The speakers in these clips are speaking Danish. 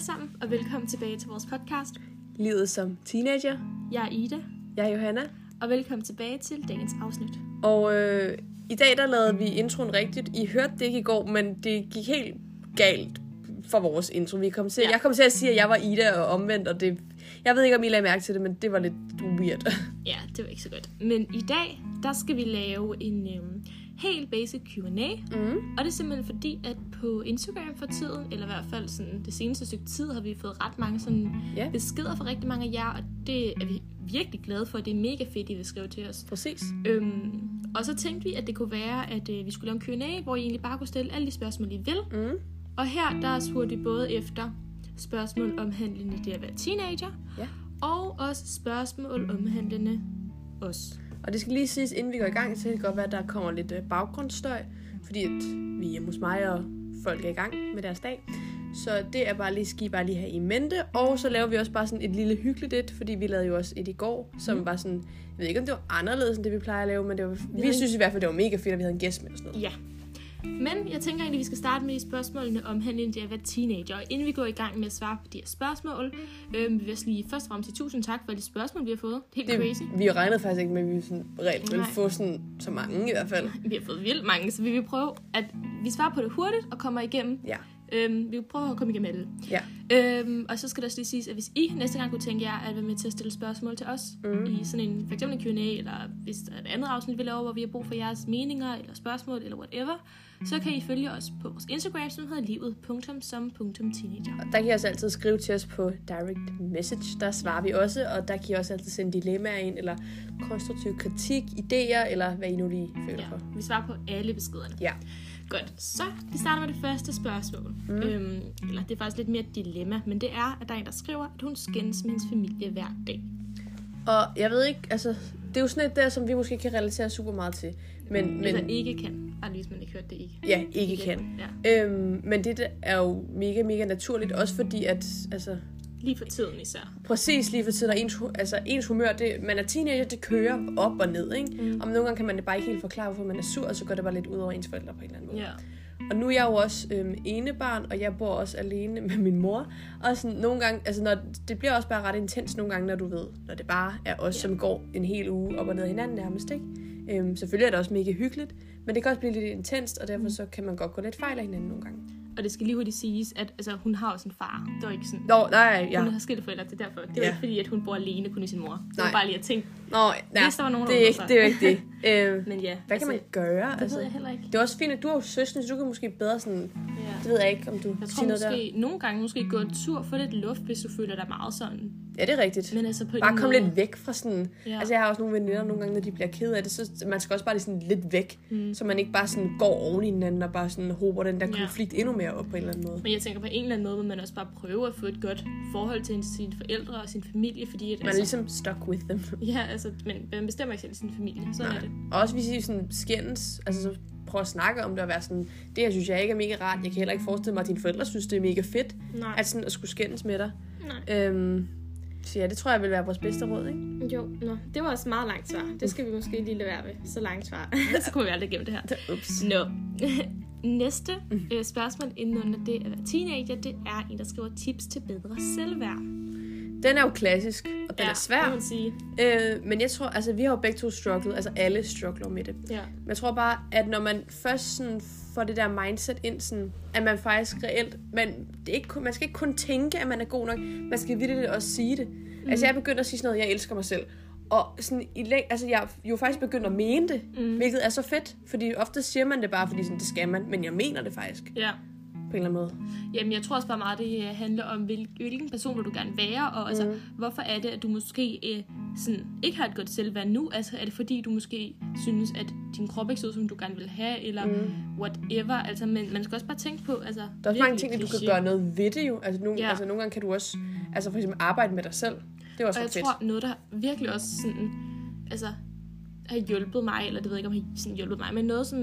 alle sammen, og velkommen tilbage til vores podcast. Livet som teenager. Jeg er Ida, Jeg er Johanna. og velkommen tilbage til dagens afsnit. Og øh, i dag der lavede vi introen rigtigt. I hørte det ikke i går, men det gik helt galt for vores intro. Vi kom til, Ja. Jeg kom til at sige, at jeg var Ida og omvendt, og det, jeg ved ikke, om I lagde mærke til det, men det var lidt weird. Ja, det var ikke så godt. Men i dag, der skal vi lave en øhm, helt basic Q&A. Mm. Og det er simpelthen fordi, at på Instagram for tiden, eller i hvert fald sådan det seneste stykke tid, har vi fået ret mange sådan Ja. beskeder fra rigtig mange af jer, og det er vi virkelig glade for. Det er mega fedt, I vil skrive til os. Præcis. Øhm, og så tænkte vi, at det kunne være, at øh, vi skulle lave en Q&A, hvor I egentlig bare kunne stille alle de spørgsmål, I vil. Mm. Og her, der spurgte vi både efter spørgsmål omhandlende det at være teenager, Ja. og også spørgsmål omhandlende os. Og det skal lige siges, inden vi går i gang, så kan det godt være, at der kommer lidt øh, baggrundsstøj, fordi at vi er hjemme hos mig, og folk er i gang med deres dag. Så det er bare lige, skal I bare lige have i mente. Og så laver vi også bare sådan et lille hyggeligt et, fordi vi lavede jo også et i går, som Mhm. var sådan, jeg ved ikke, om det var anderledes end det, vi plejer at lave, men det var, vi synes i hvert fald, det var mega fedt, at vi havde en gæst med og sådan noget. Ja. Men jeg tænker egentlig, at vi skal starte med de spørgsmålene omhandlende det at være teenager. Og inden vi går i gang med at svare på de her spørgsmål, øh, vil jeg lige først og fremmest sige tusind tak for de spørgsmål, vi har fået. Det er helt Det, crazy. vi regnede faktisk ikke med, at vi sådan reelt ville få sådan, så mange i hvert fald. Vi har fået vildt mange, så vi vil prøve, at vi svarer på det hurtigt og kommer igennem. Ja. Øhm, vi vil prøve at komme igennem alle. Ja. Øhm, og så skal der også lige siges, at hvis I næste gang kunne tænke jer at være med til at stille spørgsmål til os, Mm. i sådan en, for eksempel en Q&A, eller hvis der er et andet afsnit, vi laver, hvor vi har brug for jeres meninger, eller spørgsmål, eller whatever, så kan I følge os på vores Instagram, som hedder livet.som.teenager. Og der kan I også altid skrive til os på direct message. Der svarer vi også, og der kan I også altid sende dilemmaer ind, eller konstruktiv kritik, idéer, eller hvad I nu lige føler Ja, for. vi svarer på alle beskederne. Ja. Godt, så vi starter med det første spørgsmål. Mm. Øhm, eller det er faktisk lidt mere et dilemma, men det er, at der er en, der skriver, at hun skændes med hendes familie hver dag. Og jeg ved ikke, altså, det er jo sådan et der, som vi måske kan relatere super meget til. Men, Men, eller men ikke kan. Bare lige, hvis man ikke hørte det ikke. ja, ikke kan. Ja. Øhm, men det er jo mega, mega naturligt, også fordi at, altså, Lige for tiden især. præcis lige for tiden, er ens, altså, ens humør, det, man er teenager, det kører op og ned, ikke? Mm. Og nogle gange kan man det bare ikke helt forklare, hvorfor man er sur, og så går det bare lidt ud over ens forældre på en eller anden måde. Ja. Og nu er jeg jo også øhm, enebarn, og jeg bor også alene med min mor. Og sådan nogle gange, altså når, det bliver også bare ret intens nogle gange, når du ved, når det bare er os, Ja. som går en hel uge op og ned hinanden nærmest, ikke? Øhm, selvfølgelig er det også mega hyggeligt, men det kan også blive lidt intenst, og derfor så kan man godt gå lidt fejl af hinanden nogle gange. Og det skal lige hurtigt siges, at altså, hun har også en far. Det var ikke sådan... Nå, nej, ja. Hun har skilte forældre, det er derfor. Det var Ja. ikke fordi, at hun bor alene kun i sin mor. Det var Nej. bare lige at tænke. Nå, ja, Hvis der var nogen, der det er, ikke, det er jo ikke det. øhm, Men ja, hvad kan man gøre? Det ved jeg heller ikke. det er også fint, at du har jo søskende, så du kan måske bedre sådan... Ja. Det ved jeg ikke, om du Jeg tror noget der. måske, nogle gange måske gå en tur, få lidt luft, hvis du føler dig meget sådan. Ja, det er rigtigt. Men altså på Bare kom måde- lidt væk fra sådan... Ja. Altså, jeg har også nogle veninder, nogle gange, når de bliver ked af det, så man skal også bare lige sådan lidt væk, Mm. så man ikke bare sådan går oven i hinanden og bare sådan håber den der Ja. konflikt endnu mere op på en eller anden måde. Men jeg tænker på en eller anden måde, må man også bare prøve at få et godt forhold til sine forældre og sin familie, fordi at, Man er ligesom stuck with them. Ja, altså, men man bestemmer ikke selv sin familie. Sådan er det. Og også hvis I sådan skændes, altså så prøv at snakke om det og være sådan, det her synes jeg ikke er mega rart. Jeg kan heller ikke forestille mig, at dine forældre synes, det er mega fedt, Nej. at, sådan, at skulle skændes med dig. Nej. Øhm, så ja, det tror jeg vil være vores bedste råd, ikke? Jo, nå. Det var også meget langt svar. Det skal vi måske lige lade være ved. Så langt svar. så kunne vi aldrig gennem det her. Ups. Nå. Næste øh, spørgsmål inden under det at være teenager, det er en, der skriver tips til bedre selvværd. Den er jo klassisk, og den er kan svær. man sige. Øh, men jeg tror, altså vi har jo begge to strugglet, altså alle struggler med det. Ja. Men jeg tror bare, at når man først sådan får det der mindset ind, sådan, at man faktisk reelt, man, det er ikke, man skal ikke kun tænke, at man er god nok, man skal virkelig også sige det. Mm. Altså jeg er begyndt at sige sådan noget, jeg elsker mig selv. Og sådan i læng, altså jeg er jo faktisk begyndt at mene det, mm. hvilket er så fedt, fordi ofte siger man det bare, fordi sådan, det skal man, men jeg mener det faktisk, Ja. På en eller anden måde. Jamen, jeg tror også bare meget, det øh, handler om, hvil, hvilken person vil du gerne være, og altså, Mhm. hvorfor er det, at du måske øh, sådan, ikke har et godt selvværd nu? Altså, er det fordi, du måske synes, at din krop ikke ser ud, som du gerne vil have, eller Mm. whatever? Altså, men man skal også bare tænke på, altså... Der er også mange ting, at du kan gøre noget ved det jo. Altså nogle, Ja. altså nogle gange kan du også, altså for eksempel arbejde med dig selv. Det er også Og jeg fedt. tror, noget, der virkelig også sådan, altså, har hjulpet mig, eller det ved jeg ikke, om har sådan hjulpet mig, men noget, som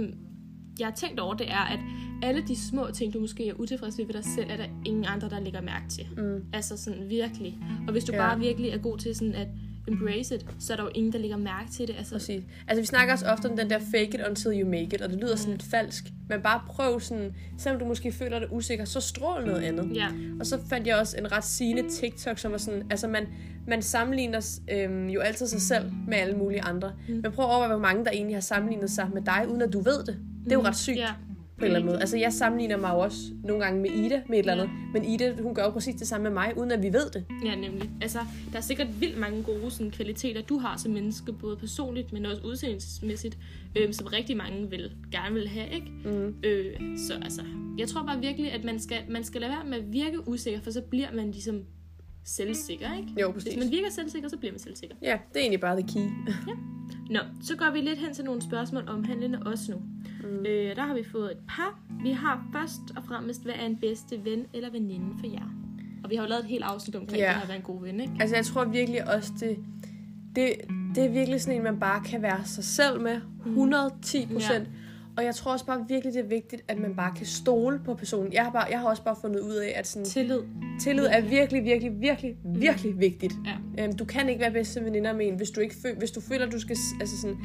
jeg har tænkt over, det er, at alle de små ting, du måske er utilfreds ved ved dig selv, er der ingen andre, der lægger mærke til. Mm. Altså sådan virkelig. Og hvis du Ja. bare virkelig er god til sådan at embrace it, så er der jo ingen, der lægger mærke til det. Altså, Præcis. Altså, vi snakker også ofte om den der fake it until you make it, og det lyder sådan lidt falsk. Men bare prøv sådan, selvom du måske føler dig usikker, så strål noget andet. ja, Og så fandt jeg også en ret sigende TikTok, som var sådan, altså man, man sammenligner øhm, jo altid sig selv med alle mulige andre. Mm. Men prøv at overveje, hvor mange der egentlig har sammenlignet sig med dig, uden at du ved det. Det er jo ret sygt. ja. På en eller anden måde. Altså, jeg sammenligner mig jo også nogle gange med Ida med et eller andet. Ja. Men Ida, hun gør jo præcis det samme med mig, uden at vi ved det. Ja, nemlig. Altså, der er sikkert vildt mange gode sådan, kvaliteter, du har som menneske, både personligt, men også udseendelsesmæssigt, øhm, som rigtig mange vil, gerne vil have, ikke? Mm. Øh, så altså, jeg tror bare virkelig, at man skal, man skal lade være med at virke usikker, for så bliver man ligesom selvsikker, ikke? Jo, præcis. Hvis man virker selvsikker, så bliver man selvsikker. Ja, det er egentlig bare the key. Nå, så går vi lidt hen til nogle spørgsmål omhandlende os nu. Mm. Øh, der har vi fået et par. Vi har først og fremmest, hvad er en bedste ven eller veninde for jer? Og vi har jo lavet et helt afsnit omkring Ja. det være en god ven, ikke? Altså, jeg tror virkelig også, det, det, det er virkelig sådan en, man bare kan være sig selv med. 110 procent. Ja. Og jeg tror også bare virkelig, det er vigtigt, at man bare kan stole på personen. Jeg har, bare, jeg har også bare fundet ud af, at sådan, Tillid. tillid er virkelig, virkelig, virkelig, virkelig vigtigt. Ja. Øhm, du kan ikke være bedste veninder med en, hvis du, ikke føl- hvis du føler, at du skal altså sådan,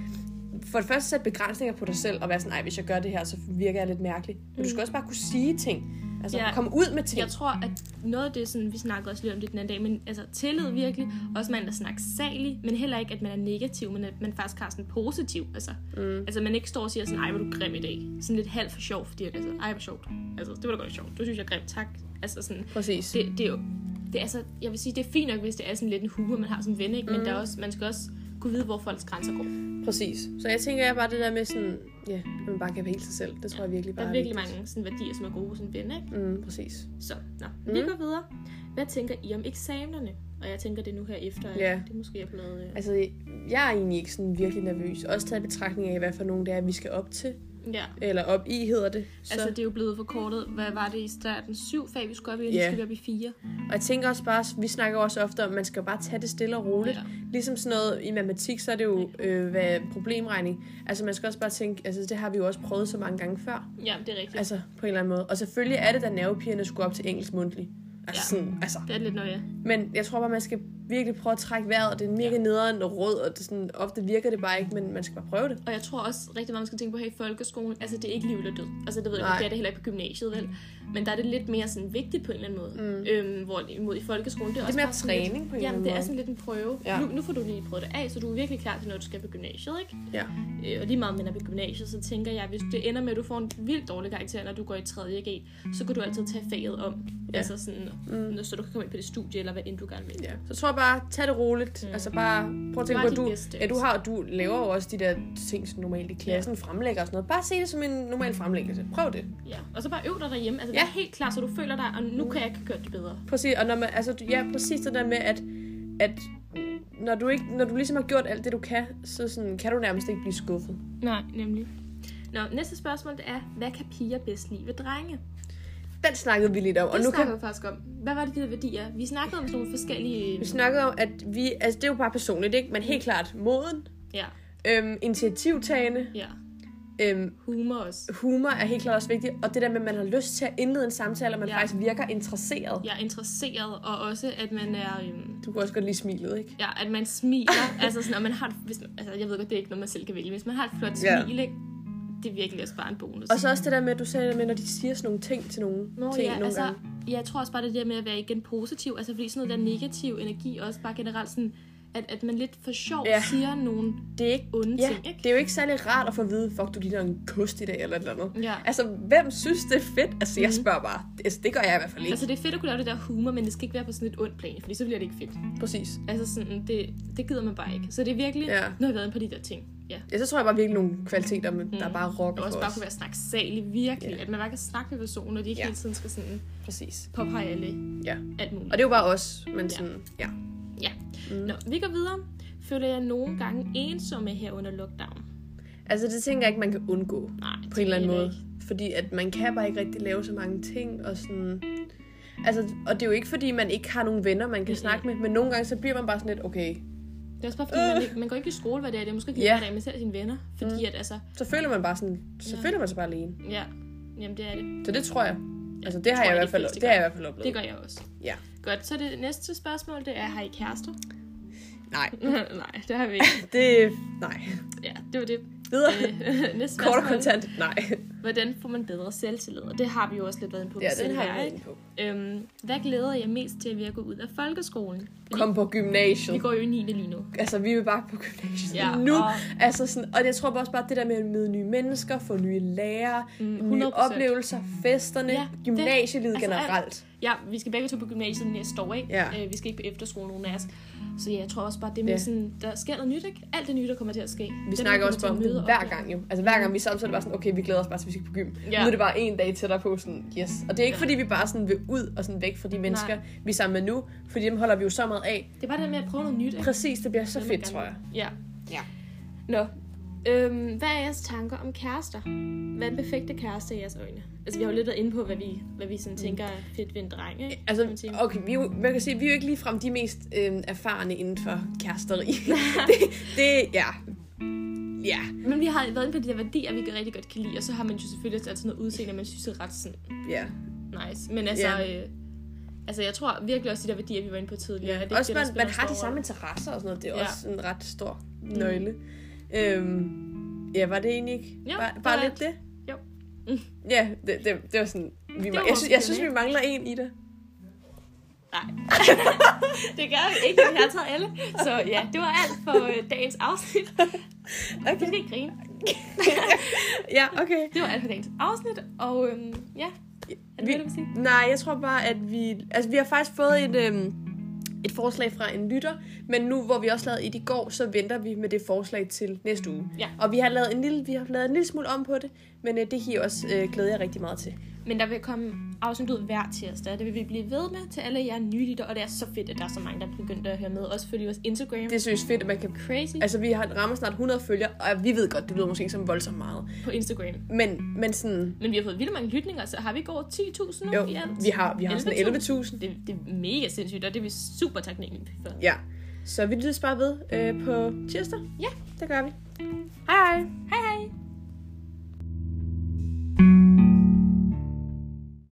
for det første sætte begrænsninger på dig selv, og være sådan, ej, hvis jeg gør det her, så virker jeg lidt mærkelig. Men du skal også bare kunne sige ting. Altså, Ja. komme ud med ting. Jeg tror, at noget af det, sådan, vi snakker også lidt om det den anden dag, men altså tillid virkelig, også man er snaksalig, men heller ikke, at man er negativ, men at man faktisk har sådan positiv. Altså, Mm. altså man ikke står og siger sådan, ej, hvor du grim i dag. Sådan lidt halvt for sjov, fordi at, altså, ej, hvor sjovt. Altså, det var da godt sjovt. Du synes, jeg er grim, tak. Altså sådan, Præcis. det, det er jo, det er altså, jeg vil sige, det er fint nok, hvis det er sådan lidt en humor, man har som ven, ikke? Men Mm. der er også, man skal også kunne vide, hvor folks grænser går. Præcis. Så jeg tænker jeg bare det der med sådan, ja, at man bare kan være helt sig selv. Det tror jeg virkelig Der bare er virkelig mange sådan, værdier, som er gode som ven, ikke? Mm, præcis. Så, nå, vi Mm. går videre. Hvad tænker I om eksamenerne? Og jeg tænker det nu her efter, at Ja. det måske er blevet... Øh... Altså, jeg er egentlig ikke sådan virkelig nervøs. Også taget i betragtning af, hvad for nogen det er, vi skal op til. Ja, Eller op i, hedder det. Så. altså det er jo blevet forkortet. Hvad var det i starten? Syv fag, vi skulle op i, og nu Ja. skal vi op i fire. Og jeg tænker også bare, vi snakker også ofte om, at man skal bare tage det stille og roligt. Ja. Ligesom sådan noget i matematik, så er det jo øh, hvad, problemregning. Altså man skal også bare tænke, altså det har vi jo også prøvet så mange gange før. Ja, det er rigtigt. Altså på en eller anden måde. Og selvfølgelig er det da nervepigerne skulle op til engelsk mundtlig. Altså, Ja. sådan, altså. Det er lidt noget, ja. Men jeg tror bare, man skal virkelig prøve at trække vejret, og det er mega Ja. nederen råd, og det sådan, ofte virker det bare ikke, men man skal bare prøve det. Og jeg tror også rigtig meget, man skal tænke på her i folkeskolen. Altså, det er ikke liv eller død. Altså, det ved jeg det er det heller ikke på gymnasiet, vel? Men der er det lidt mere sådan vigtigt på en eller anden måde. Mm. Øhm, hvor imod i folkeskolen, det er Det er også mere sådan lidt- træning på en eller Jamen, anden det er sådan lidt en prøve. Ja. Nu, nu får du lige prøvet det af, så du er virkelig klar til, når du skal på gymnasiet, ikke? Ja. Øh, og lige meget, men er på gymnasiet, så tænker jeg, hvis det ender med, at du får en vildt dårlig karakter, når du går i 3. G, så kan du altid tage faget om. Ja. Altså sådan, Mm. så du kan komme ind på det studie, eller hvad end du gerne vil. Ja. Så tror jeg bare, tag det roligt. Mm. Mm. Altså bare, prøv at tænke på, at du, ja, du, har, du laver jo også de der ting, som normalt i klassen, fremlægger og sådan noget. Bare se det som en normal fremlæggelse. Prøv det. Ja. Og så bare øv dig derhjemme. Altså, Ja. det er helt klart, så du føler dig, og nu kan jeg gøre det bedre. Præcis, og når man, altså, ja, præcis det der med, at, at når du, ikke, når du ligesom har gjort alt det, du kan, så sådan, kan du nærmest ikke blive skuffet. Nej, nemlig. Nå, næste spørgsmål det er, hvad kan piger bedst lide ved drenge? Den snakkede vi lidt om. Og det nu snakker kan, vi faktisk om. Hvad var det, de der værdier? Vi snakkede om sådan nogle forskellige... vi snakkede om, at vi, altså det er jo bare personligt, ikke? Men helt klart moden, Ja, øhm, initiativtagende, ja. øhm, Humor også. humor er helt klart også vigtigt, og det der med, at man har lyst til at indlede en samtale, og man Ja. ja. faktisk virker interesseret. Er interesseret, og også, at man er... Øhm, Du kan også godt lide smilet, ikke? ja, at man smiler. altså sådan, og man har hvis altså, jeg ved godt, det er ikke noget, man selv kan vælge. Hvis man har et flot Ja. smil, ikke? Det er virkelig også bare en bonus. Og så også det der med, at du sagde det med, når de siger sådan nogle ting til nogle Nå, ting ja, nogle altså, gange. jeg tror også bare, det der med at være igen positiv, altså fordi sådan noget der negativ energi også bare generelt sådan, at, at man lidt for sjov Ja. siger nogle Det er ikke, onde ja, ting, ikke? det er jo ikke særlig rart at få at vide, fuck, du ligner en kost i dag, eller et eller andet. Ja. Altså, hvem synes, det er fedt? Altså, jeg Mhm. spørger bare. Altså, det gør jeg i hvert fald ikke. Altså det er fedt at kunne lave det der humor, men det skal ikke være på sådan et ondt plan, fordi så bliver det ikke fedt. Præcis. Altså sådan, det, det gider man bare ikke. Så det er virkelig, Ja. nu har jeg været inde på de der ting. Ja. Ja, så tror jeg bare virkelig nogle kvaliteter, der bare rocker Og for også bare kunne være snaksalig, virkelig. Ja. At man bare kan snakke med personen, og de ikke Ja. hele tiden skal sådan Præcis. påpege alle Ja. alt muligt. Og det er jo bare os, men sådan, ja. Ja. Mm. Nå, vi går videre. Føler jeg nogle gange ensomme her under lockdown? Altså, det tænker jeg ikke, man kan undgå. Nej, på en eller anden det måde. Fordi at man kan bare ikke rigtig lave så mange ting, og sådan... Altså, og det er jo ikke, fordi man ikke har nogen venner, man kan Mm-mm. snakke med, men nogle gange så bliver man bare sådan lidt, okay, Det er også bare fordi, man, ikke, man går ikke i skole hver dag. Det er måske ikke Ja. hver dag, man ser sine venner. Fordi at altså, så føler man bare sådan, så Ja. føler man sig bare alene. ja, jamen det er det. Så det tror jeg. Altså, det har tror jeg i hvert fald, fleste det har jeg i hvert fald oplevet. Det gør jeg også. Ja. Godt, så det næste spørgsmål, det er, har I kærester? Nej. Nej, det har vi ikke. Det... Nej. Ja, det var det. Videre. Øh, næste Kort og kontant. Nej. Hvordan får man bedre selvtillid? Og det har vi jo også lidt været inde på. Ja, den har her, på. Øhm, hvad glæder jeg mest til at gå ud af folkeskolen? Fordi Kom på Vi gymnasiet. går jo i 9. lige nu. Altså, vi vil bare på gymnasiet Ja, nu. og- Altså sådan, og jeg tror også bare, det der med at møde nye mennesker, få nye lærere, Mm, nye 100%. oplevelser, festerne, Ja, det- gymnasielivet altså alt. Ja, vi skal begge to på gymnasiet næste år, ikke? Ja. Øh, vi skal ikke på efterskole, nogen af os. Så ja, jeg tror også bare, det med Ja. sådan, der sker noget nyt, ikke? Alt det nye, der kommer til at ske. Vi der snakker også om det hver gang jo. Altså hver gang vi sammen, så er det bare sådan, okay, vi glæder os bare til, vi skal på gym. Ja. Nu er det bare en dag tættere på, sådan, yes. Og det er ikke fordi, vi bare sådan vil ud og sådan væk fra de mennesker, Nej. vi er sammen med nu, fordi dem holder vi jo så meget af. Det er bare det med at prøve noget nyt, ikke? Præcis, det bliver så man fedt, tror jeg. Ja. Ja. Nå. Øhm, hvad er jeres tanker om kærester? Hvad er den perfekte kæreste i jeres øjne? Altså, vi har jo lidt været inde på, hvad vi, hvad vi sådan tænker er fedt ved en dreng, ikke? Man Altså, sige. okay, vi er jo, man kan sige, vi er jo ikke ligefrem de mest øh, erfarne inden for kæresteri. det, det, ja. Ja. Men vi har været inde på de der værdier, vi kan rigtig godt kan lide, og så har man jo selvfølgelig også altid noget udseende, man synes er ret sådan Ja. nice. Men altså, Ja. øh, altså jeg tror virkelig også, de der værdier, vi var inde på tidligere. ja. at det er Også det, man, man har de samme interesser og sådan noget. Det er Ja. også en ret stor nøgle. Mm. Øhm, ja, var det egentlig ikke Jo, bare, det bare lidt det? Jo. Ja, det, det, det var sådan... Vi, var jeg, synes, jeg synes, vi mangler en i det. Nej. det gør vi ikke, vi har taget alle. Så ja, det var alt for øh, dagens afsnit. Okay. Du skal ikke grine. Ja, okay. Det var alt for dagens afsnit, og øhm, ja. Er det Vi- det, du vil sige? Nej, jeg tror bare, at vi... Altså, vi har faktisk fået et, øhm, et forslag fra en lytter, men nu, hvor vi også lavede et i går, så venter vi med det forslag til næste uge. Ja. Og vi har lavet en lille, vi har lavet en lille smule om på det, men øh, det kan I også øh, glæde jer rigtig meget til. Men der vil komme afsnit ud hver tirsdag, det vil vi blive ved med til alle jer nye lytter, og det er så fedt, at der er så mange, der er begyndt at høre med. Også følge vores Instagram. Det synes fedt, at man kan... crazy Altså, vi har rammer snart 100 følgere, og vi ved godt, det lyder måske ikke som voldsomt meget. på Instagram. Men, men sådan... Men vi har fået vildt mange lytninger, så har vi ikke over 10.000 nu Jo, i alt? vi har, vi har sådan 11.000. Det, det er mega sindssygt, og det er vi super taknemmelige for. Ja. Så vi lyttes bare ved øh, på tirsdag. Ja. Det gør vi. Hej hej. Hej hej!